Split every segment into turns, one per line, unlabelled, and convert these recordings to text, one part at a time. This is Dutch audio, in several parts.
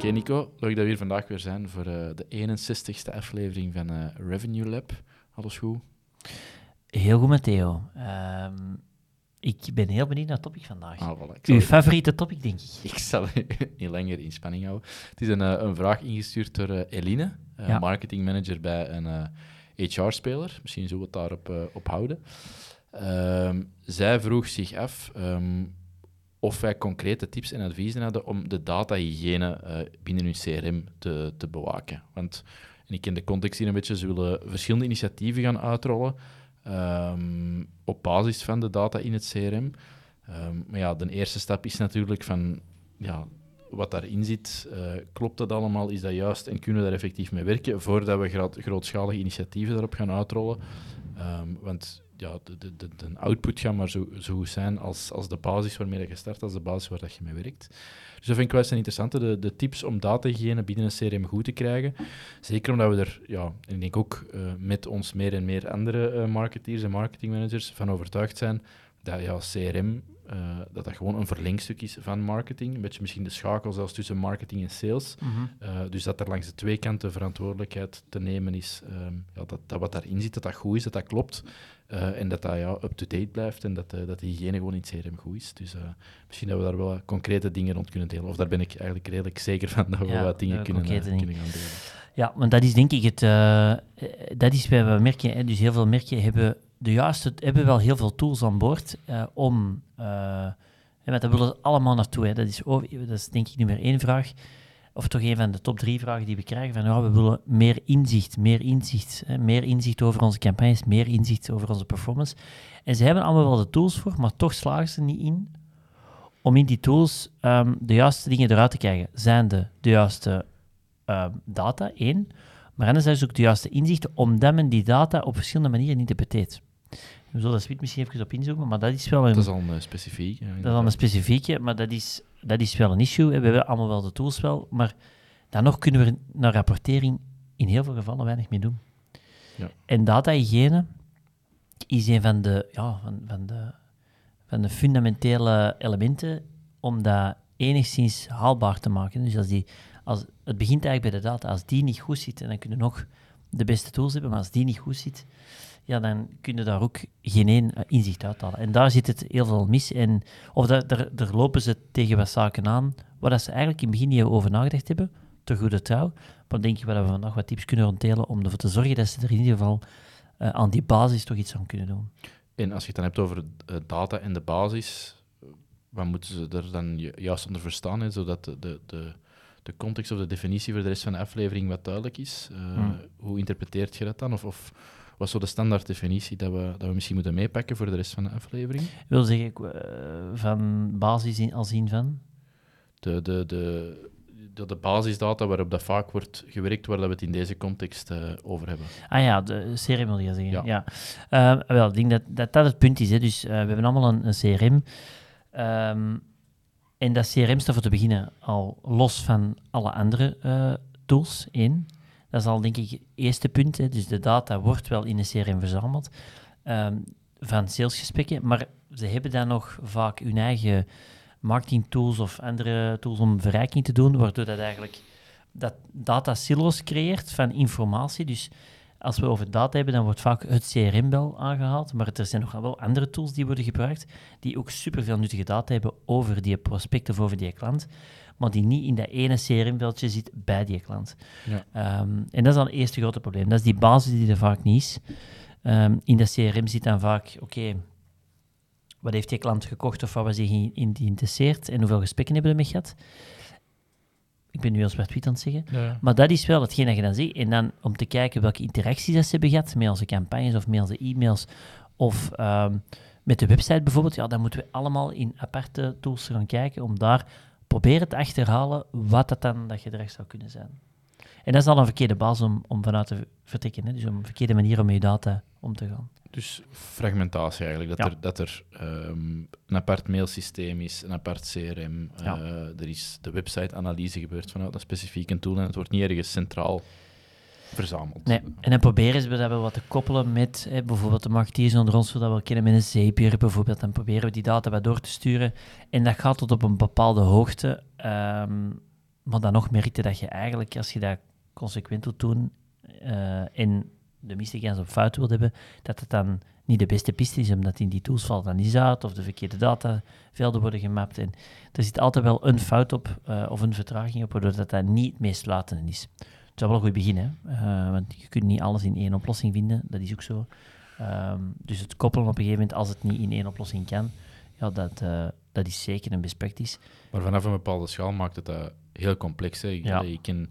Oké Nico, leuk dat we hier vandaag weer zijn voor uh, de 61ste aflevering van uh, Revenue Lab. Alles goed?
Heel goed, Matteo. Ehm, ik ben heel benieuwd naar het topic vandaag.
Ah, voilà.
Uw favoriete topic, denk ik.
Ik zal niet langer in spanning houden. Het is een, uh, een vraag ingestuurd door Eline, ja. marketingmanager bij een HR-speler. Misschien zullen we het daarop op houden. Ehm, zij vroeg zich af um, of wij concrete tips en adviezen hadden om de datahygiëne uh, binnen hun CRM te, te bewaken. Want, en ik ken de context hier een beetje, ze willen verschillende initiatieven gaan uitrollen um, op basis van de data in het CRM. Um, maar ja, de eerste stap is natuurlijk van, ja, wat daarin zit, uh, klopt dat allemaal? Is dat juist? En kunnen we daar effectief mee werken voordat we groot, grootschalige initiatieven daarop gaan uitrollen? Um, want ja, de, de, de, output gaat maar zo, zo goed zijn als, als de basis waarmee je start, als de basis waar dat je mee werkt. Dus dat vind ik wel eens interessant, de, de tips om datahygiëne binnen een CRM goed te krijgen. Zeker omdat we er, ja, ik denk ook uh, met ons meer en meer andere uh, marketeers en marketingmanagers van overtuigd zijn dat ja, CRM uh, dat dat gewoon een verlengstuk is van marketing. Een beetje misschien de schakel zelfs tussen marketing en sales. Mm -hmm. uh, dus dat er langs de twee kanten verantwoordelijkheid te nemen is. Um, ja, dat, dat wat daarin zit, dat dat goed is, dat dat klopt. Uh, en dat dat ja, up-to-date blijft en dat, dat de hygiëne gewoon in CRM goed is. Dus misschien dat we daar wel concrete dingen rond kunnen delen. Of daar ben ik eigenlijk redelijk zeker van dat we ja, wat dingen kunnen, kunnen gaan delen.
Ja, want dat is denk ik het... dat is bij we merken, hè, dus heel veel merken hebben de juiste, hebben wel heel veel tools aan boord uh, om. Uh, en dat willen ze allemaal naartoe. Hè. Dat, is, dat is denk ik nummer één vraag. Of toch een van de top drie vragen die we krijgen. Van, we willen meer inzicht, meer inzicht. Hè, meer inzicht over onze campagnes, meer inzicht over onze performance. En ze hebben allemaal wel de tools voor, maar toch slagen ze niet in om in die tools um, de juiste dingen eruit te krijgen. Zijn de, de juiste uh, data, één. Maar anderzijds ook de juiste inzichten, omdat men die data op verschillende manieren interpreteert. We zullen daar misschien even op inzoomen, maar dat is wel een...
Dat is al een specifiek. Ja,
dat is al een specifieke, maar dat is, dat is wel een issue. We hebben allemaal wel de tools wel, maar dan nog kunnen we naar rapportering in heel veel gevallen weinig mee doen. Ja. En data-hygiëne is een van de, ja, van, van, de, van de fundamentele elementen om dat enigszins haalbaar te maken. Dus als die, als, het begint eigenlijk bij de data. Als die niet goed zit, dan kunnen we nog de beste tools hebben, maar als die niet goed zit, ja, dan kun je daar ook geen één uh, inzicht uithalen. En daar zit het heel veel mis. En, of daar, daar, daar lopen ze tegen wat zaken aan, waar ze eigenlijk in het begin niet over nagedacht hebben, ter goede trouw. Maar denk ik wel dat we vandaag wat tips kunnen ronddelen om ervoor te zorgen dat ze er in ieder geval uh, aan die basis toch iets aan kunnen doen.
En als je het dan hebt over uh, data en de basis, wat moeten ze er dan juist onder verstaan, hè, zodat de, de, de, de, context of de definitie voor de rest van de aflevering wat duidelijk is? Hmm. Hoe interpreteert je dat dan? Of, of wat is zo de standaard definitie dat we, dat we misschien moeten meepakken voor de rest van de aflevering?
Wil zeggen, uh, van basis in, als in van?
De, de, de, de, de basisdata waarop dat vaak wordt gewerkt, waar dat we het in deze context uh, over hebben.
Ah ja, de CRM wil je zeggen. Ja. ja. Uh, wel, ik denk dat, dat dat het punt is. Hè. Dus we hebben allemaal een, een CRM. Um, ehm, en dat CRM staat voor te beginnen al los van alle andere tools in. Dat is al denk ik het eerste punt. Hè. Dus de data wordt wel in een CRM verzameld um, van salesgesprekken, maar ze hebben dan nog vaak hun eigen marketing tools of andere tools om verrijking te doen, waardoor dat eigenlijk dat data silos creëert van informatie. Dus als we over data hebben, dan wordt vaak het CRM wel aangehaald, maar er zijn nog wel andere tools die worden gebruikt, die ook superveel nuttige data hebben over die prospect of over die klant maar die niet in dat ene CRM-veldje zit bij die klant. Ja. Um, en dat is dan het eerste grote probleem. Dat is die basis die er vaak niet is. Um, in dat CRM zit dan vaak, oké, okay, wat heeft die klant gekocht of wat was hij geïnteresseerd en hoeveel gesprekken hebben we ermee gehad? Ik ben nu al zwart-wit aan het zeggen. Ja. Maar dat is wel hetgeen dat je dan ziet. En dan om te kijken welke interacties dat ze hebben gehad met onze campagnes of met onze e-mails of um, met de website bijvoorbeeld. Ja, dan moeten we allemaal in aparte tools gaan kijken om daar proberen te achterhalen wat dat dan dat gedrag zou kunnen zijn. En dat is al een verkeerde basis om, om vanuit te vertrekken. Hè? Dus een verkeerde manier om je data om te gaan.
Dus fragmentatie eigenlijk. Dat er, dat er um, een apart mailsysteem is, een apart CRM. Uh, er is de website-analyse gebeurt vanuit een specifieke tool en het wordt niet ergens centraal verzameld.
Nee, en dan proberen we dat wat te koppelen met hè, bijvoorbeeld de marketeers onder ons, zodat we kennen met een Zapier bijvoorbeeld. Dan proberen we die data wat door te sturen. En dat gaat tot op een bepaalde hoogte. Um, maar dan nog merkte dat je eigenlijk, als je dat consequent wilt doen uh, en de meeste kans op fout wilt hebben, dat het dan niet de beste piste is, omdat in die tools valt dan niet uit of de verkeerde datavelden worden gemapt. En er zit altijd wel een fout op uh, of een vertraging op, waardoor dat, dat niet het meest sluitende is. Zou wel een goed begin, hè? Uh, want je kunt niet alles in één oplossing vinden, dat is ook zo. Um, dus het koppelen op een gegeven moment, als het niet in één oplossing kan, ja, dat, uh, dat is zeker een best practice.
Maar vanaf een bepaalde schaal maakt het dat heel complex. Hè? Ja. Je ken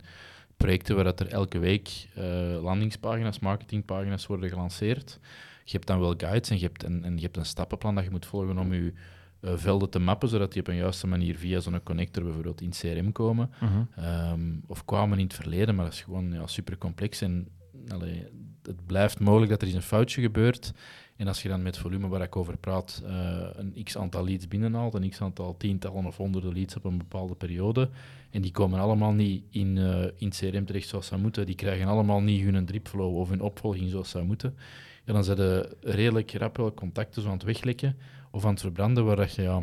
projecten waar dat er elke week uh, landingspagina's, marketingpagina's worden gelanceerd. Je hebt dan wel guides en je hebt een, en je hebt een stappenplan dat je moet volgen om je uh, velden te mappen, zodat die op een juiste manier via zo'n connector bijvoorbeeld in CRM komen. Uh -huh. um, of kwamen in het verleden, maar dat is gewoon ja, super complex. En allee, het blijft mogelijk dat er eens een foutje gebeurt. En als je dan met volume waar ik over praat, uh, een x aantal leads binnenhaalt, een x aantal tientallen of honderden leads op een bepaalde periode, en die komen allemaal niet in, uh, in CRM terecht zoals ze moeten, die krijgen allemaal niet hun dripflow of hun opvolging zoals ze moeten, ja, dan zijn ze redelijk rap wel contacten zo aan het weglekken of aan het verbranden, waar dat je ja,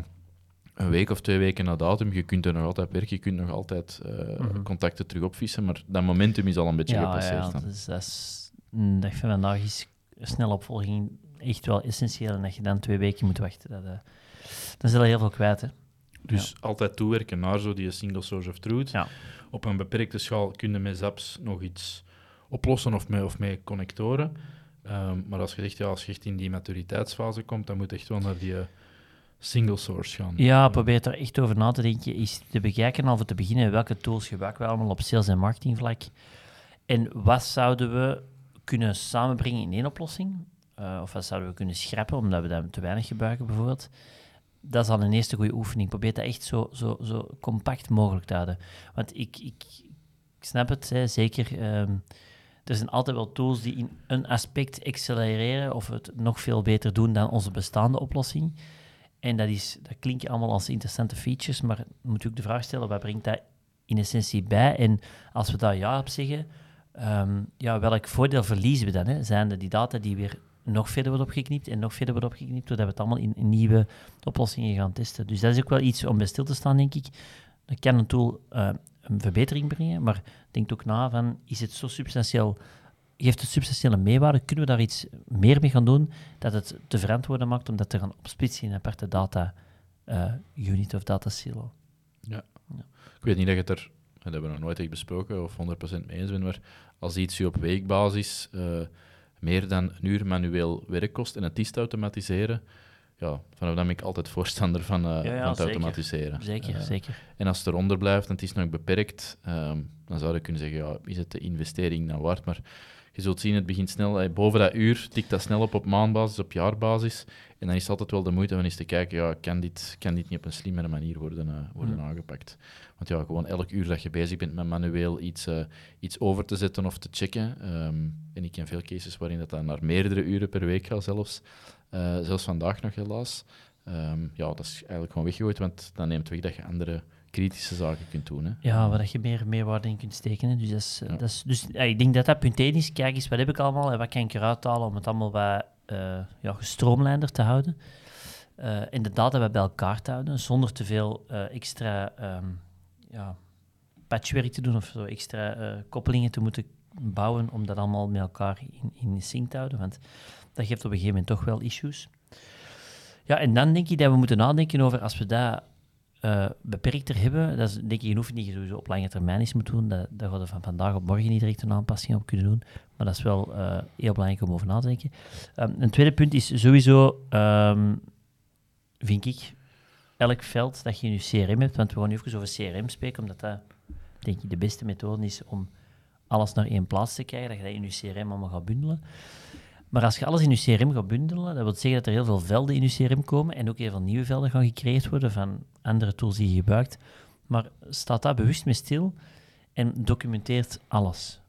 een week of twee weken na datum, je kunt er nog altijd werken, je kunt nog altijd uh, mm -hmm. contacten terug opvissen, maar dat momentum is al een beetje
ja,
gepasseerd.
Ja, dus dat is, dat van vandaag is snelle opvolging echt wel essentieel en dat je dan twee weken moet wachten. Dat, uh, dan zul je heel veel kwijt. Hè.
Dus ja. altijd toewerken naar zo die single source of truth.
Ja.
Op een beperkte schaal kun je met zaps nog iets oplossen of met, of met connectoren. Um, maar als je, echt, ja, als je echt in die maturiteitsfase komt, dan moet je echt wel naar die uh, single source gaan.
Ja, probeer er echt over na te denken. Is te bekijken al te beginnen welke tools gebruiken we allemaal op sales- en marketingvlak. En wat zouden we kunnen samenbrengen in één oplossing? Uh, of wat zouden we kunnen schrappen, omdat we dat te weinig gebruiken bijvoorbeeld. Dat is al een eerste goede oefening. Probeer dat echt zo, zo, zo compact mogelijk te houden. Want ik, ik, ik snap het, zeker. Um, er zijn altijd wel tools die in een aspect accelereren of het nog veel beter doen dan onze bestaande oplossing. En dat, is, dat klinkt allemaal als interessante features, maar moet je ook de vraag stellen, wat brengt dat in essentie bij? En als we daar ja op zeggen, um, ja, welk voordeel verliezen we dan? Hè? Zijn er die data die weer nog verder wordt opgeknipt en nog verder wordt opgeknipt, doordat we het allemaal in, nieuwe oplossingen gaan testen. Dus dat is ook wel iets om bij stil te staan, denk ik. Dan kan een tool uh, een verbetering brengen, maar denk ook na van, is het zo substantieel, geeft het substantiële meewaarde, kunnen we daar iets meer mee gaan doen, dat het te verantwoorden maakt om dat te gaan opsplitsen in een aparte data uh, unit of data silo.
Ja. ja. Ik weet niet dat je het er, dat hebben we nog nooit echt besproken of 100% mee eens bent, maar als iets je op weekbasis... Uh, meer dan een uur manueel werk kost en het is te automatiseren, ja, vanaf dan ben ik altijd voorstander van, uh, ja, ja, van het
zeker.
automatiseren.
Zeker, uh, zeker.
En als het eronder blijft en het is nog beperkt, um, dan zou je kunnen zeggen, ja, is het de investering dan waard? Maar je zult zien, het begint snel, eh, boven dat uur tikt dat snel op op maandbasis, op jaarbasis. En dan is het altijd wel de moeite om eens te kijken, ja, kan dit, kan dit niet op een slimmere manier worden, uh, worden mm. aangepakt? Want ja, gewoon elk uur dat je bezig bent met manueel iets, uh, iets over te zetten of te checken. Um, en ik ken veel cases waarin dat dan naar meerdere uren per week gaat zelfs. Uh, zelfs vandaag nog helaas. Um, ja, dat is eigenlijk gewoon weggegooid, want dan neemt weg dat je andere kritische zaken kunt doen. Hè.
Ja, waar je meer meerwaarde in kunt steken. Hè. Dus, dat is, ja. dat is, dus ja, ik denk dat dat punt 1 is. Kijk eens, wat heb ik allemaal en wat kan ik eruit halen om het allemaal wat uh, ja, gestroomlijnder te houden. Uh, en de data bij elkaar te houden, zonder te veel uh, extra um, ja, patchwerk te doen of zo extra koppelingen te moeten bouwen om dat allemaal met elkaar in, in sync te houden. Want dat geeft op een gegeven moment toch wel issues. Ja, en dan denk ik dat we moeten nadenken over als we dat uh, beperkter hebben, dat is denk ik, je hoeft niet sowieso op lange termijn iets moeten doen. Dat, daar we van vandaag op morgen niet direct een aanpassing op kunnen doen. Maar dat is wel uh, heel belangrijk om over na te denken. Um, een tweede punt is sowieso, um, vind ik, elk veld dat je in je CRM hebt, want we gaan nu even over CRM spreken, omdat dat, denk ik, de beste methode is om alles naar één plaats te krijgen, dat je dat in je CRM allemaal gaat bundelen. Maar als je alles in je CRM gaat bundelen, dat wil zeggen dat er heel veel velden in je CRM komen en ook heel veel nieuwe velden gaan gecreëerd worden van andere tools die je gebruikt. maar staat daar bewust mee stil en documenteert alles.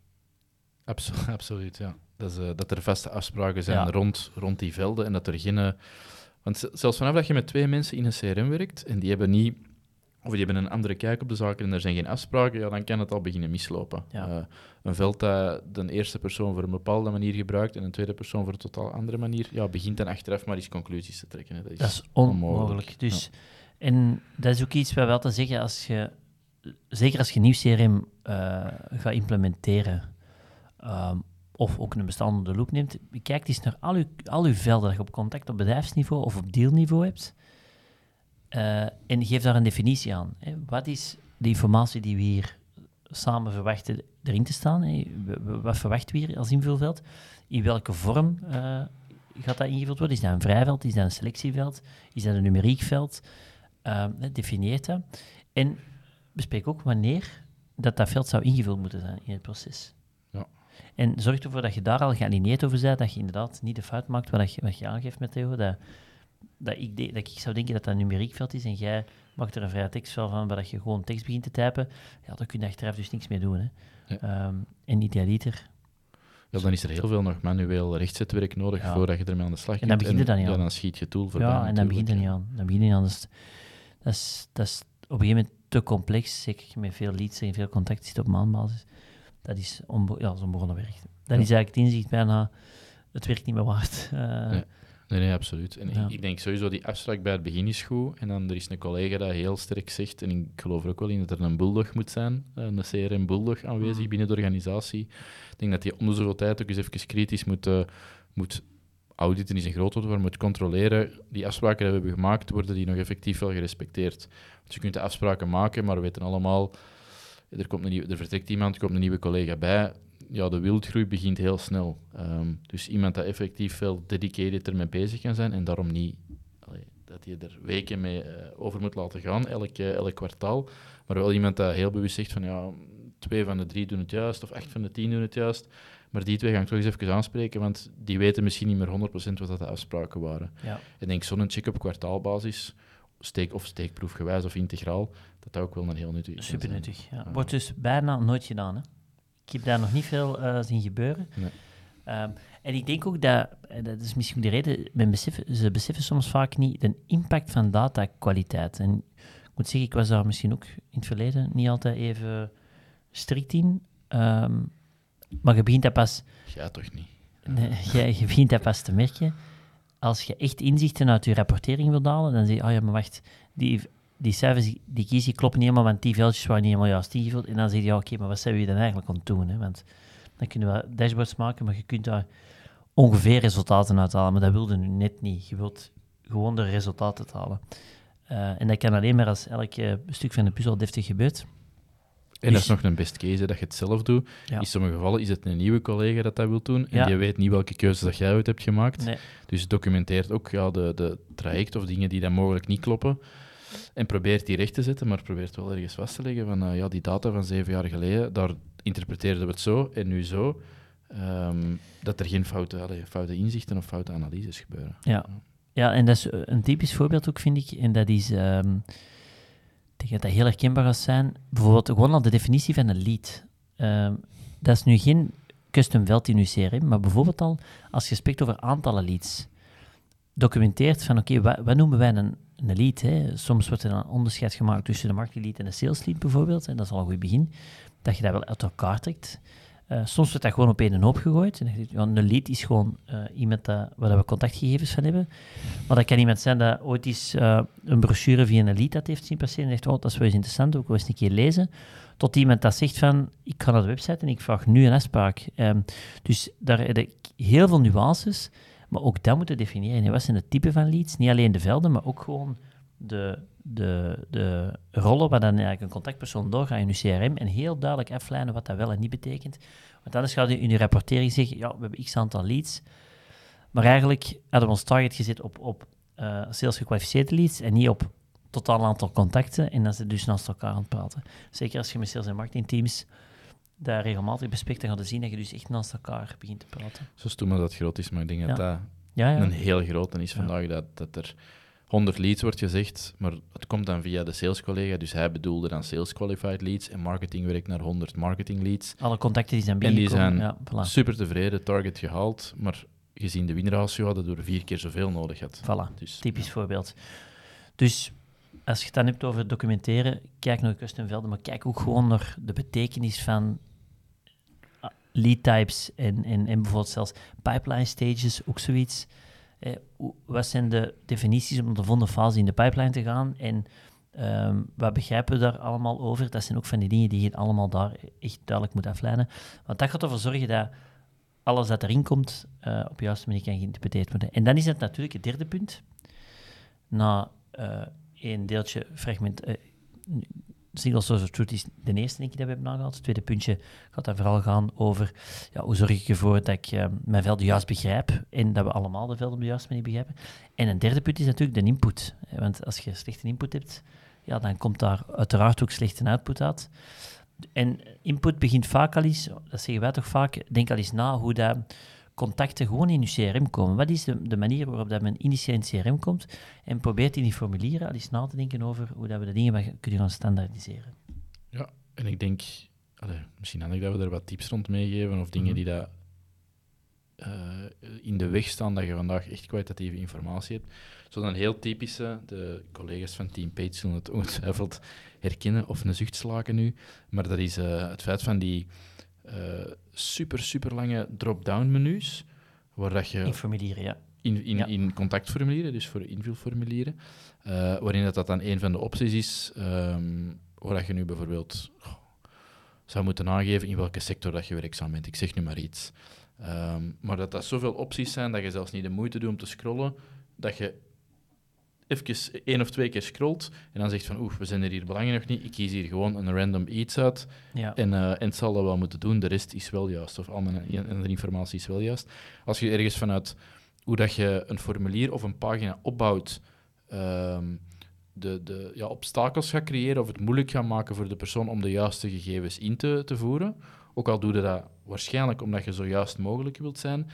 Absoluut, absoluut ja. Dat, is, uh, dat er vaste afspraken zijn rond, rond die velden en dat er geen... Uh, want zelfs vanaf dat je met twee mensen in een CRM werkt en die hebben niet of die hebben een andere kijk op de zaken en er zijn geen afspraken, ja, dan kan het al beginnen mislopen. Uh, een veld dat de eerste persoon voor een bepaalde manier gebruikt en een tweede persoon voor een totaal andere manier, ja, begint dan achteraf maar eens conclusies te trekken. Hè.
Dat, is dat is onmogelijk. Dus, En dat is ook iets wat we altijd zeggen, als je, zeker als je nieuw CRM uh, gaat implementeren, um, of ook een bestand de loop neemt, kijk eens naar al uw, al uw velden dat je op contact op bedrijfsniveau of op dealniveau hebt. Uh, en geef daar een definitie aan. Hè. Wat is de informatie die we hier samen verwachten erin te staan? Hè? Wat verwachten we hier als invulveld? In welke vorm uh, gaat dat ingevuld worden? Is dat een vrijveld? Is dat een selectieveld? Is dat een numeriekveld? Uh, definieert dat. En bespreek ook wanneer dat, dat veld zou ingevuld moeten zijn in het proces. Ja. En zorg ervoor dat je daar al gealineerd over bent, dat je inderdaad niet de fout maakt wat je, wat je aangeeft met Theo, dat dat ik, dat ik zou denken dat dat een numeriekveld is en jij maakt er een vrije tekstveld van waar je gewoon tekst begint te typen, ja, dan kun je achteraf dus niks meer doen. Hè. Ja. Um, en idealiter...
Ja, dan is er heel veel nog manueel rechtzetwerk nodig voordat je ermee aan de slag gaat.
En dan begint je dan niet aan.
Ja, dan schiet je tool voorbij.
Ja, en dan begint er niet aan. Dan begint niet aan. Dat, is, dat is op een gegeven moment te complex, zeker met veel leads en veel contact zit op maandbasis. Dat is, onbe ja, dat onbegonnen werk. Dan is eigenlijk het inzicht bijna, het werkt niet meer waard. Uh,
Nee, nee, absoluut. En ik, ik, denk sowieso die afspraak bij het begin is goed. En dan er is een collega dat heel sterk zegt, en ik geloof er ook wel in dat er een bulldog moet zijn, eh, een CRM bulldog aanwezig mm. binnen de organisatie. Ik denk dat die om de zoveel tijd ook eens even kritisch moet, uh, moet auditen is een groot woord, maar moet controleren, die afspraken die we hebben gemaakt, worden die nog effectief wel gerespecteerd. Want je kunt de afspraken maken, maar we weten allemaal, er, komt een nieuwe, er vertrekt iemand, er komt een nieuwe collega bij, ja, de wildgroei begint heel snel. Um, dus iemand dat effectief veel dedicated ermee bezig kan zijn en daarom niet allee, dat je er weken mee uh, over moet laten gaan, elk, uh, elk kwartaal. Maar wel iemand dat heel bewust zegt van ja, twee van de drie doen het juist of acht van de tien doen het juist. Maar die twee ga ik toch eens even aanspreken, want die weten misschien niet meer 100% wat dat de afspraken waren. Ja. En denk zo'n check op kwartaalbasis, steek, of steekproefgewijs of integraal, dat dat ook wel een heel nuttig is.
Super nuttig, ja. Wordt dus bijna nooit gedaan, hè? Ik heb daar nog niet veel uh, zien gebeuren. Nee. Um, en ik denk ook dat, dat is misschien de reden, men beseffen, ze beseffen soms vaak niet de impact van datakwaliteit. En ik moet zeggen, ik was daar misschien ook in het verleden niet altijd even strikt in. Um, maar je begint dat pas...
Ja, toch niet?
Nee, je, je begint dat pas te merken. Als je echt inzichten uit je rapportering wilt halen, dan zeg je, oh ja, maar wacht, die die cijfers die kies je kloppen niet helemaal, want die veldjes waren niet helemaal juist ingevuld. En dan zeg je, ja, oké, maar wat zijn we dan eigenlijk aan het doen? Hè? Want dan kunnen we dashboards maken, maar je kunt daar ongeveer resultaten uithalen. Maar dat wilde nu net niet. Je wilt gewoon de resultaten halen. Uh, en dat kan alleen maar als elk stuk van de puzzel deftig gebeurt.
En dat is dus- nog een best case, dat je het zelf doet. In sommige gevallen is het een nieuwe collega dat dat wil doen. En die weet niet welke keuzes dat jij uit hebt gemaakt. Nee. Dus documenteert ook ja, de, de traject of dingen die dan mogelijk niet kloppen. En probeert die recht te zetten, maar probeert wel ergens vast te leggen van uh, ja, die data van zeven jaar geleden, daar interpreteerden we het zo en nu zo. Um, dat er geen foute, foute inzichten of foute analyses gebeuren.
Ja. ja, en dat is een typisch voorbeeld ook, vind ik. En dat is, um, ik denk dat dat heel herkenbaar gaat zijn. Bijvoorbeeld gewoon al de definitie van een lead. Um, dat is nu geen custom veld in uw CRM, maar bijvoorbeeld al als je spreekt over aantallen leads. Documenteert van oké, wat, wat noemen wij een, een lead. Soms wordt er een onderscheid gemaakt tussen de marketing en de sales lead bijvoorbeeld. En dat is al een goed begin. Dat je dat wel uit elkaar trekt. Uh, soms wordt dat gewoon op één hoop gegooid. En ja, een lead is gewoon uh, iemand dat, waar we contactgegevens van hebben. Maar dat kan iemand zijn dat ooit eens uh, een brochure via een lead dat heeft zien passeren en zegt, oh, dat is wel eens interessant, ook wel eens een keer lezen. Tot iemand dat zegt van, ik ga naar de website en ik vraag nu een afspraak. Um, dus daar heb ik heel veel nuances. Maar ook dat moeten definiëren. Wat zijn de typen van leads? Niet alleen de velden, maar ook gewoon de, de, de rollen waar dan eigenlijk een contactpersoon doorgaat in je CRM en heel duidelijk aflijnen wat dat wel en niet betekent. Want anders gaat je in je rapportering zeggen, ja, we hebben x aantal leads, maar eigenlijk hadden we ons target gezet op, op uh, sales gekwalificeerde leads en niet op totaal aantal contacten en dan ze dus naast elkaar aan het praten. Zeker als je met sales- en marketingteams daar regelmatig bespreekt, dan gaan zien dat je dus echt naast elkaar begint te praten.
Zo stoem dat groot is, maar ik denk dat dat ja, ja. een heel grote is vandaag, dat, dat er 100 leads wordt gezegd, maar het komt dan via de salescollega. Dus hij bedoelde dan sales qualified leads en marketing werkt naar 100 marketing leads.
Alle contacten die zijn binnengekomen.
En die zijn ja, voilà. super tevreden, target gehaald, maar gezien de winratio hadden we er vier keer zoveel nodig had.
Voilà, dus, typisch voorbeeld. Dus als je het dan hebt over documenteren, kijk naar customvelden, maar kijk ook gewoon naar de betekenis van lead types en, en, en bijvoorbeeld zelfs pipeline stages, ook zoiets. Eh, wat zijn de definities om de volgende fase in de pipeline te gaan en um, wat begrijpen we daar allemaal over? Dat zijn ook van die dingen die je allemaal daar echt duidelijk moet afleiden. Want dat gaat ervoor zorgen dat alles dat erin komt uh, op de juiste manier kan geïnterpreteerd worden. En dan is het natuurlijk het derde punt. Na uh, één deeltje fragment... single source of truth is de eerste denk ik dat we hebben aangehaald. Het tweede puntje gaat dan vooral gaan over ja, hoe zorg ik ervoor dat ik uh, mijn velden juist begrijp en dat we allemaal de velden op de juiste manier begrijpen. En een derde punt is natuurlijk de input. Want als je slechte input hebt, ja, dan komt daar uiteraard ook slechte output uit. En input begint vaak al eens, dat zeggen wij toch vaak, denk al eens na hoe dat contacten gewoon in je CRM komen. Wat is de, de manier waarop dat men initieel in het CRM komt? En probeert in die formulieren al eens na te denken over hoe dat we de dingen kunnen gaan standaardiseren.
Ja, en ik denk, allez, misschien handig dat we er wat tips rond meegeven of dingen mhm. die dat uh, in de weg staan dat je vandaag echt kwalitatieve informatie hebt. Zo'n heel typische, de collega's van Team Page zullen het ongetwijfeld herkennen of een zucht slaken nu, maar dat is uh, het feit van die uh, super, super lange drop-down menus, waar dat je...
In formulieren, ja.
In, in, in contactformulieren, dus voor invulformulieren, waarin dat, dat dan een van de opties is, um, waar dat je nu bijvoorbeeld oh, zou moeten aangeven in welke sector dat je werkzaam bent. Ik zeg nu maar iets. Um, maar dat dat zoveel opties zijn dat je zelfs niet de moeite doet om te scrollen, dat je even één of twee keer scrolt en dan zegt van oeh, we zijn er hier belangrijk nog niet, ik kies hier gewoon een random iets uit ja. en, uh, en het zal dat wel moeten doen, de rest is wel juist, of al mijn andere informatie is wel juist. Als je ergens vanuit hoe dat je een formulier of een pagina opbouwt, um, de, de ja, obstakels gaat creëren of het moeilijk gaat maken voor de persoon om de juiste gegevens in te, te voeren, ook al doe je dat waarschijnlijk omdat je zo juist mogelijk wilt zijn.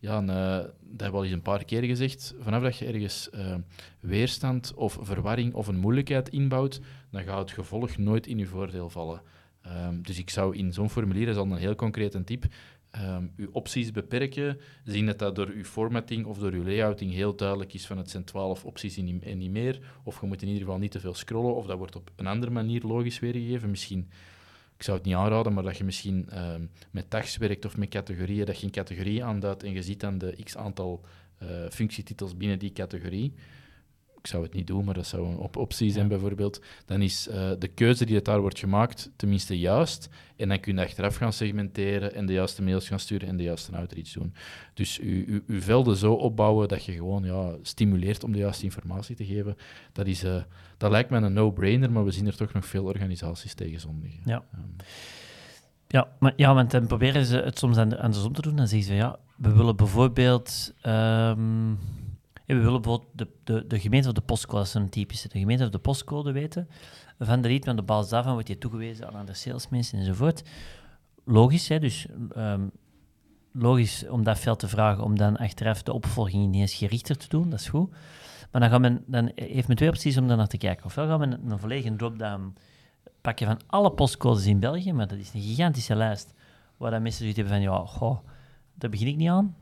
Ja, dat hebben we al eens een paar keer gezegd. Vanaf dat je ergens uh, weerstand of verwarring of een moeilijkheid inbouwt, dan gaat het gevolg nooit in je voordeel vallen. Um, dus ik zou in zo'n formulier, dat is al een heel concreet tip, um, uw opties beperken. Zien dat dat door uw formatting of door uw layouting heel duidelijk is van het zijn 12 opties en niet meer. Of je moet in ieder geval niet te veel scrollen, of dat wordt op een andere manier logisch weergegeven. Misschien ik zou het niet aanraden, maar dat je misschien ehm, met tags werkt of met categorieën, dat je een categorie aanduidt en je ziet dan de x aantal uh, functietitels binnen die categorie. Ik zou het niet doen, maar dat zou een op optie zijn bijvoorbeeld. Dan is uh, de keuze die het daar wordt gemaakt tenminste juist. En dan kun je achteraf gaan segmenteren en de juiste mails gaan sturen en de juiste outreach doen. Dus je velden zo opbouwen dat je gewoon ja, stimuleert om de juiste informatie te geven. Dat is... Uh, dat lijkt me een no-brainer, maar we zien er toch nog veel organisaties tegen zondigen.
Ja. Ja, maar, ja, want dan proberen ze het soms aan, andersom te doen. Dan zeggen ze, ja, we willen bijvoorbeeld... Um, we willen bijvoorbeeld de, de, de gemeente of de postcode, dat is een typische. De gemeente of de postcode weten van de lead, want op basis daarvan wordt je toegewezen aan de salesmensen enzovoort. Logisch, hè, dus um, logisch om dat veld te vragen, om dan achteraf de opvolging ineens gerichter te doen, dat is goed. Maar dan, gaan men, dan heeft men twee opties om daar naar te kijken. Ofwel gaan we een, een volledige drop-down pakken van alle postcodes in België, maar dat is een gigantische lijst, waar dan mensen zoiets hebben van, ja, goh, daar begin ik niet aan.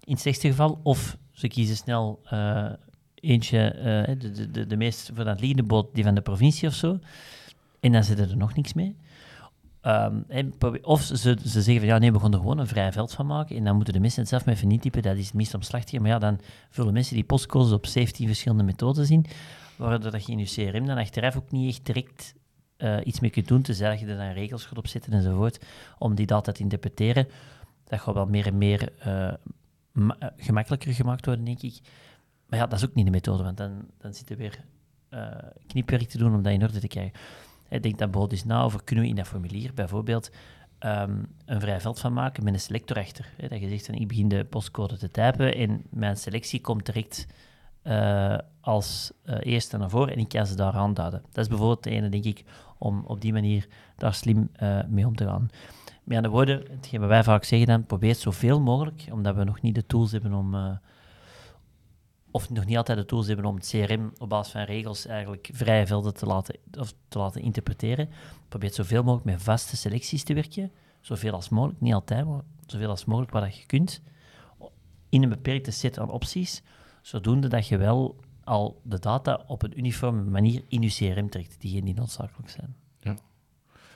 In het slechtste geval. Of ze kiezen snel uh, eentje, uh, de, de, de, meest voor dat die van de provincie of zo. En dan zitten er nog niks mee. Um, of ze, ze zeggen van ja, nee, we gaan er gewoon een vrij veld van maken. En dan moeten de mensen het zelf maar even dat is het meest omslachtige. Maar ja, dan vullen mensen die postcodes op 17 verschillende methoden zien, waardoor dat je in je CRM dan achteraf ook niet echt direct uh, iets mee kunt doen, tenzij je er dan regels gaat op zetten enzovoort, om die data te interpreteren. Dat gaat wel meer en meer gemakkelijker gemaakt worden, denk ik. Maar ja, dat is ook niet de methode, want dan, dan zit er weer uh, knipwerk te doen om dat in orde te krijgen. Ik denk dan bijvoorbeeld eens na over kunnen we in dat formulier bijvoorbeeld um, een vrij veld van maken met een selector achter. Hè, dat je zegt, van, ik begin de postcode te typen en mijn selectie komt direct uh, als eerste naar voren en ik kan ze daar aanduiden. Dat is bijvoorbeeld de ene, denk ik, om op die manier daar slim mee om te gaan. Met andere woorden, hetgeen wat wij vaak zeggen dan, probeer zoveel mogelijk, omdat we nog niet de tools hebben om of nog niet altijd de tools hebben om het CRM op basis van regels eigenlijk vrije velden te laten, of te laten interpreteren. Probeer zoveel mogelijk met vaste selecties te werken, zoveel als mogelijk, niet altijd, maar zoveel als mogelijk dat je kunt, in een beperkte set aan opties, zodoende dat je wel al de data op een uniforme manier in je CRM trekt, die noodzakelijk zijn.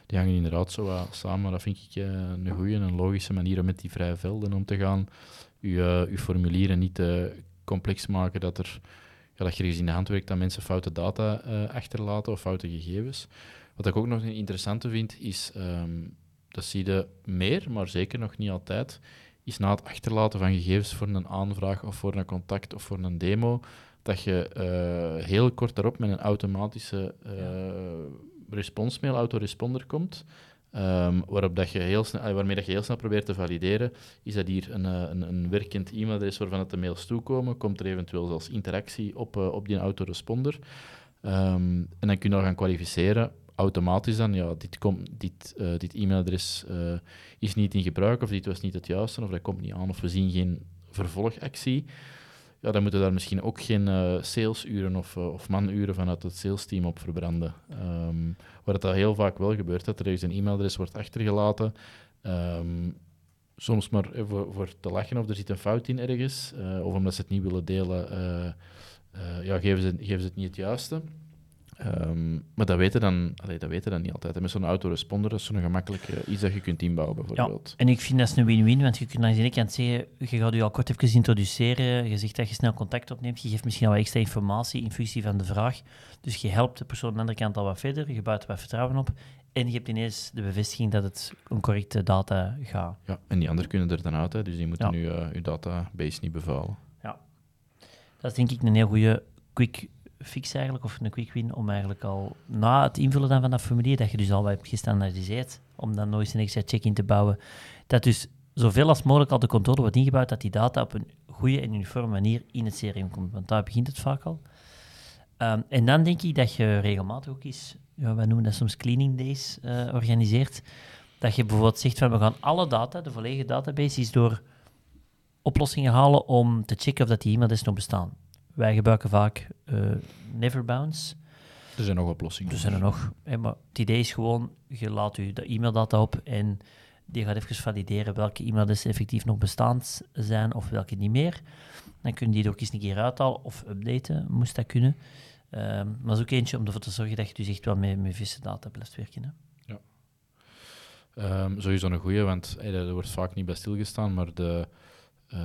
Die hangen inderdaad zo samen. Dat vind ik uh, een goede en logische manier om met die vrije velden om te gaan. Je, uh, formulieren niet te complex maken dat, er, ja, dat je ergens in de hand werkt dat mensen foute data achterlaten of foute gegevens. Wat ik ook nog een interessante vind, is, um, dat zie je meer, maar zeker nog niet altijd, is na het achterlaten van gegevens voor een aanvraag of voor een contact of voor een demo, dat je heel kort daarop met een automatische responsmail, autoresponder komt. Um, waarop dat je heel snel, waarmee dat je heel snel probeert te valideren, is dat hier een, eh, een, een werkend e-mailadres waarvan het de mails toekomen, komt er eventueel zelfs interactie op, uh, op die autoresponder. Um, en dan kun je dan gaan kwalificeren, automatisch dan, ja, dit, komt dit, uh, dit e-mailadres is niet in gebruik, of dit was niet het juiste, of dat komt niet aan, of we zien geen vervolgactie ja, dan moeten daar misschien ook geen uh, salesuren of, uh, of manuren vanuit het salesteam op verbranden. Um, waar dat heel vaak wel gebeurt, dat er eens een e-mailadres wordt achtergelaten. Um, soms maar voor, voor, te lachen of er zit een fout in ergens, of omdat ze het niet willen delen, ja, geven, ze, geven ze het niet het juiste. Um, maar dat weten, dan, allee, dat weten dan niet altijd. En met zo'n autoresponder is zo'n gemakkelijk uh, iets dat je kunt inbouwen, bijvoorbeeld.
Ja, en ik vind dat is een win-win, want je kunt aan de ene kant zeggen, je gaat je al kort even introduceren, je zegt dat je snel contact opneemt, je geeft misschien al extra informatie in functie van de vraag. Dus je helpt de persoon aan de andere kant al wat verder, je bouwt wat vertrouwen op en je hebt ineens de bevestiging dat het een correcte data gaat.
Ja, en die anderen kunnen er dan uit, hè, dus die moeten ja. nu uh, je database niet bevuilen.
Ja, dat is denk ik een heel goede quick fix eigenlijk, of een quick win, om eigenlijk al na het invullen dan van dat formulier, dat je dus al wat hebt gestandaardiseerd, om dan nooit een extra check-in te bouwen, dat dus zoveel als mogelijk al de controle wordt ingebouwd, dat die data op een goede en uniforme manier in het CRM komt, want daar begint het vaak al. Um, en dan denk ik dat je regelmatig ook eens, ja, wij noemen dat soms cleaning days, uh, organiseert, dat je bijvoorbeeld zegt van we gaan alle data, de volledige database, is door oplossingen halen om te checken of dat die e-mails nog bestaan. Wij gebruiken vaak uh, Neverbounce.
Er zijn nog oplossingen.
Er zijn er nog. Maar het idee is gewoon, je laat je de e-maildata op en die gaat even valideren welke e-mailadressen effectief nog bestaand zijn of welke niet meer. Dan kun je die er ook eens een keer uithalen of updaten, moest dat kunnen. Um, maar dat is ook eentje om ervoor te zorgen dat je dus echt wel met, met vissen data blijft werken. Hè.
Ja. Um, sowieso een goede, want hey, er wordt vaak niet bij stilgestaan, maar de... Uh,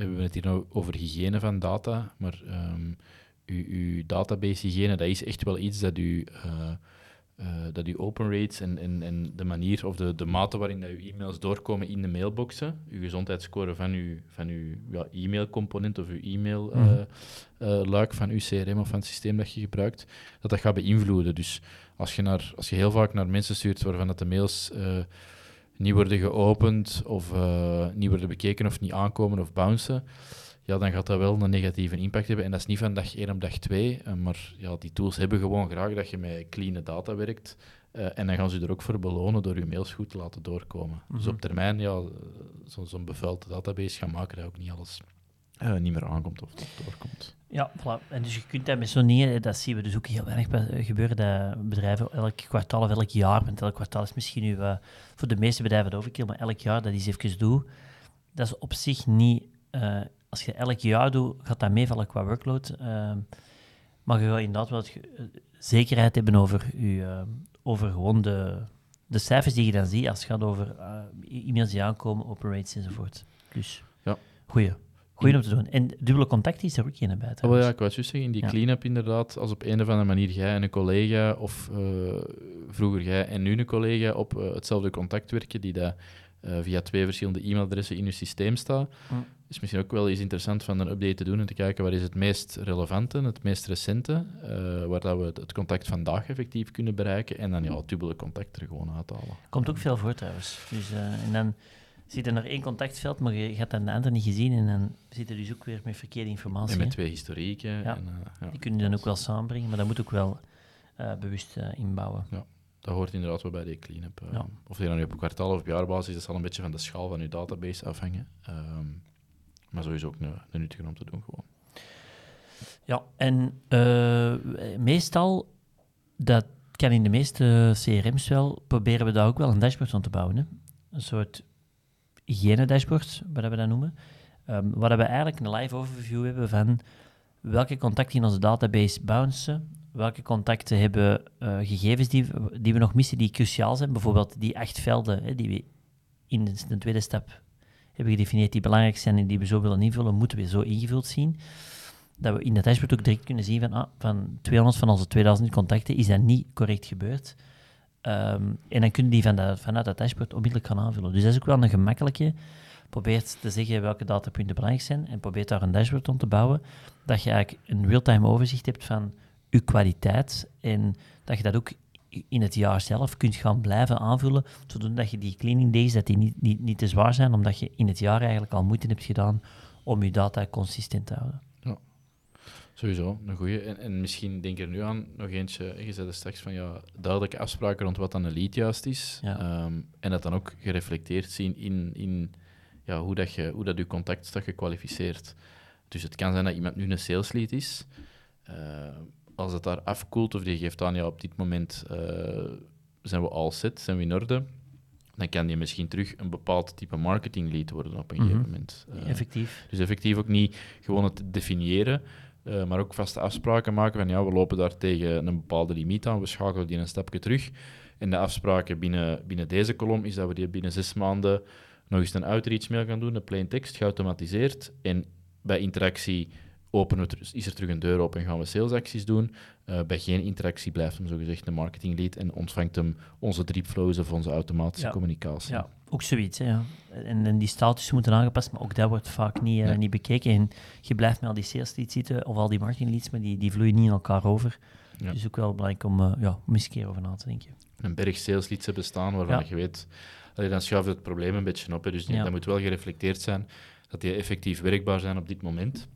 we hebben het hier nou over hygiëne van data, maar um, uw, uw database hygiëne, dat is echt wel iets dat u, uh, uh, dat u open rates en, en, en de manier of de, de mate waarin dat uw e-mails doorkomen in de mailboxen, uw gezondheidsscore van uw, van uw ja, e-mailcomponent of uw e-mail -hmm. uh, luik van uw CRM of van het systeem dat je gebruikt, dat dat gaat beïnvloeden. Dus als je, naar, als je heel vaak naar mensen stuurt waarvan dat de mails niet worden geopend of uh, niet worden bekeken of niet aankomen of bouncen, ja, dan gaat dat wel een negatieve impact hebben. En dat is niet van dag 1 op dag 2, uh, maar ja, die tools hebben gewoon graag dat je met clean data werkt. Uh, en dan gaan ze er ook voor belonen door je mails goed te laten doorkomen. Mm -hmm. Dus op termijn, ja, zo'n zo bevuilde database gaan maken dat ook niet alles uh, niet meer aankomt of, of doorkomt.
Ja, voilà. En dus je kunt dat met zo'n dingen, dat zien we dus ook heel weinig gebeuren, dat bedrijven elk kwartaal of elk jaar, want elk kwartaal is misschien nu uh, voor de meeste bedrijven de overkill, maar elk jaar dat is even doen, dat is op zich niet, uh, als je elk jaar doet, gaat dat meevallen qua workload, uh, maar je gaat inderdaad wel zekerheid hebben over, je, over gewoon de, de cijfers die je dan ziet als het gaat over e-mails die aankomen, open rates enzovoort. Dus,
ja.
goeie. Goeie om te doen. En dubbele contact is er ook geen bij.
Oh, ja, ik wou zeggen, in die ja. clean-up inderdaad, als op een of andere manier jij en een collega, of uh, vroeger jij en nu een collega, op uh, hetzelfde contact werken, die dat uh, via twee verschillende e-mailadressen in je systeem staat, mm. is misschien ook wel eens interessant van een update te doen en te kijken wat is het meest relevante, het meest recente, waar dat we het contact vandaag effectief kunnen bereiken, en dan ja, het dubbele contact er gewoon uithalen.
Komt ook veel voor trouwens. Dus, en dan zit er nog één contactveld, maar je gaat dan de andere niet gezien en dan zit er dus ook weer met verkeerde informatie.
En met twee historieken.
Ja.
En, uh,
ja. Die kunnen je dan ook wel samenbrengen, maar dat moet ook wel uh, bewust uh, inbouwen.
Ja, dat hoort inderdaad wel bij die clean-up. Ja. Of je dan nu op kwartaal of op jaarbasis, dat zal een beetje van de schaal van je database afhangen. Um, maar sowieso ook een, een nuttige om te doen gewoon.
Ja, en meestal, dat kan in de meeste CRM's wel, proberen we daar ook wel een dashboard van te bouwen. Hè? Een soort hygiëne-dashboard, wat we dat noemen. Um, waar we eigenlijk een live overview hebben van welke contacten in onze database bouncen, welke contacten hebben uh, gegevens die, die we nog missen, die cruciaal zijn. Bijvoorbeeld die acht velden hè, die we in de, tweede stap hebben gedefinieerd, die belangrijk zijn en die we zo willen invullen, moeten we zo ingevuld zien. Dat we in dat dashboard ook direct kunnen zien van, ah, van 200 van onze 2000 contacten is dat niet correct gebeurd. Um, en dan kunnen die van vanuit dat dashboard onmiddellijk gaan aanvullen. Dus dat is ook wel een gemakkelijke. Probeert te zeggen welke datapunten belangrijk zijn en probeert daar een dashboard om te bouwen. Dat je eigenlijk een real-time overzicht hebt van je kwaliteit en dat je dat ook in het jaar zelf kunt gaan blijven aanvullen, zodat je die cleaning days dat die niet, niet te zwaar zijn, omdat je in het jaar eigenlijk al moeite hebt gedaan om je data consistent te houden.
Sowieso, een goede. En, en, misschien denk er nu aan nog eentje, je zei straks van ja, duidelijke afspraken rond wat dan een lead juist is, ehm, en dat dan ook gereflecteerd zien in, in ja, hoe, dat je, hoe dat je contact staat gekwalificeerd. Dus het kan zijn dat iemand nu een sales lead is, uh, als het daar afkoelt of die geeft aan, ja, op dit moment uh, zijn we all set, zijn we in orde, dan kan die misschien terug een bepaald type marketing lead worden op een gegeven mhm. moment.
Uh, effectief.
Dus effectief ook niet gewoon het definiëren, uh, maar ook vaste afspraken maken van ja, we lopen daar tegen een bepaalde limiet aan, we schakelen die een stapje terug. En de afspraken binnen, binnen deze kolom is dat we die binnen zes maanden nog eens een outreach mail gaan doen, een plain text, geautomatiseerd. En bij interactie openen we, is er terug een deur open en gaan we salesacties doen. Uh, bij geen interactie blijft hem zogezegd de marketing lead en ontvangt hem onze dripflows of onze automatische communicatie.
Ja, ook zoiets. Hè, ja. en, en, die status moeten aangepast, maar ook dat wordt vaak niet, uh, niet bekeken. En je blijft met al die sales leads zitten of al die marketing leads, maar die, die vloeien niet in elkaar over. Ja. Dus ook wel belangrijk om, uh, ja, om eens een keer over na te denken.
Een berg sales leads hebben staan waarvan je weet, dan schuift het probleem een beetje op. Hè. Dus dat moet wel gereflecteerd zijn dat die effectief werkbaar zijn op dit moment.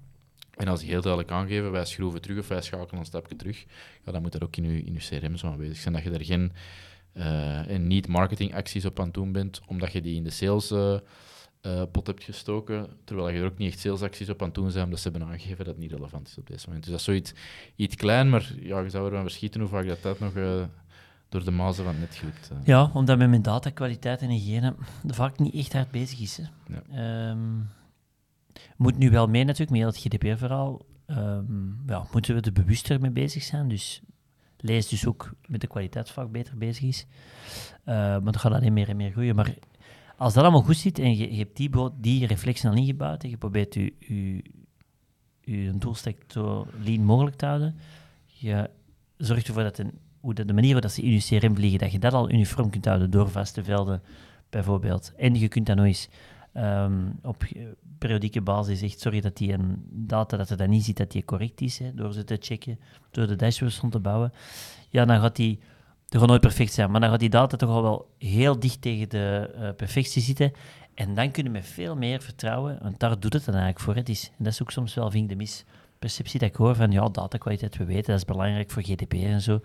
En als die heel duidelijk aangeven, wij schroeven terug of wij schakelen een stapje terug, ja, dan moet dat ook in je, in je CRM zo aanwezig zijn. Dat je er geen uh, niet-marketing acties op aan het doen bent, omdat je die in de sales uh, uh, pot hebt gestoken, terwijl je er ook niet echt salesacties op aan het doen zijn, omdat ze hebben aangegeven dat het niet relevant is op deze moment. Dus dat is zoiets iets klein, maar ja, je zou ervan verschieten hoe vaak dat, dat nog door de mazen van net glipt.
Ja, omdat met mijn datakwaliteit en hygiëne vaak niet echt hard bezig is. Hè. Ja. Um, moet nu wel mee natuurlijk, met heel het GDPR-verhaal. Um, ja, moeten we er bewuster mee bezig zijn. Dus lees dus ook met de kwaliteit vaak beter bezig is. Uh, maar dat gaat alleen meer en meer groeien. Maar als dat allemaal goed zit en je, hebt die, die reflexen al ingebouwd en je probeert je, je, je doelstek zo lean mogelijk te houden, je zorgt ervoor dat, een, hoe de, de manier waarop ze in je CRM vliegen, dat je dat al uniform kunt houden door vaste velden bijvoorbeeld. En je kunt dan nog eens um, op periodieke basis zegt, sorry dat die een data, dat je dat niet ziet dat die correct is, hè, door ze te checken, door de dashboards rond te bouwen, ja, dan gaat die, gaat nooit perfect zijn, maar dan gaat die data toch al wel heel dicht tegen de uh, perfectie zitten. En dan kunnen we veel meer vertrouwen, want daar doet het dan eigenlijk voor. Hè. is, en dat is ook soms wel, vind ik, de misperceptie dat ik hoor van, ja, datakwaliteit, we weten, dat is belangrijk voor GDPR en zo.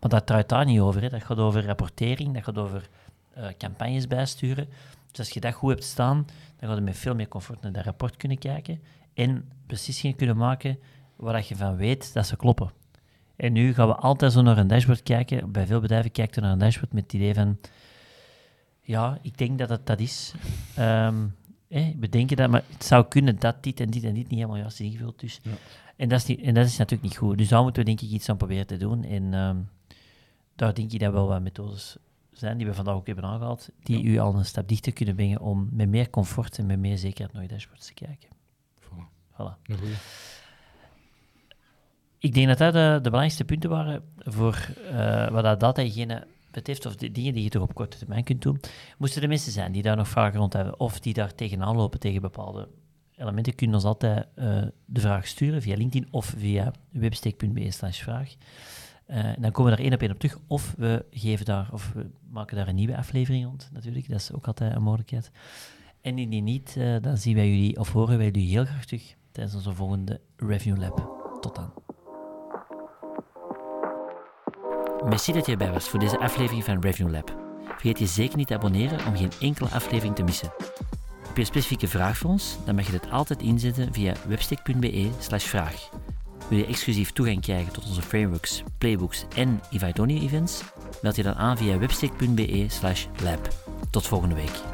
Maar dat draait daar niet over. Hè. Dat gaat over rapportering, dat gaat over uh, campagnes bijsturen. Dus als je dat goed hebt staan, dan ga je met veel meer comfort naar dat rapport kunnen kijken en beslissingen kunnen maken waar je van weet dat ze kloppen. En nu gaan we altijd zo naar een dashboard kijken. Bij veel bedrijven kijkt er naar een dashboard met het idee van, ja, ik denk dat het dat is. Um, we denken dat, maar het zou kunnen dat dit en dit en dit niet helemaal juist ingevuld is. Ja. En, dat is niet, en dat is natuurlijk niet goed. Dus daar moeten we denk ik iets aan proberen te doen. En um, daar denk ik dat wel wat methodes zijn, die we vandaag ook hebben aangehaald, die u al een stap dichter kunnen brengen om met meer comfort en met meer zekerheid naar je dashboards te kijken.
Voilà. voilà.
Ik denk dat dat de, de belangrijkste punten waren voor uh, wat dat data-hygiëne betreft, of de dingen die je er op korte termijn kunt doen. Moesten er mensen zijn die daar nog vragen rond hebben, of die daar tegenaan lopen tegen bepaalde elementen, kunnen ons altijd uh, de vraag sturen via LinkedIn of via websteek.be slash vraag. Uh, dan komen we daar één op één op terug. Of we geven daar, of we maken daar een nieuwe aflevering rond, natuurlijk. Dat is ook altijd een mogelijkheid. En indien niet, uh, dan zien wij jullie, of horen wij jullie heel graag terug tijdens onze volgende Review Lab. Tot dan. Merci dat je erbij was voor deze aflevering van Review Lab. Vergeet je zeker niet te abonneren om geen enkele aflevering te missen. Heb je een specifieke vraag voor ons? Dan mag je dit altijd inzetten via webstick.be vraag. Wil je exclusief toegang krijgen tot onze frameworks, playbooks en Ivaitonia events? Meld je dan aan via webstick.be slash lab. Tot volgende week.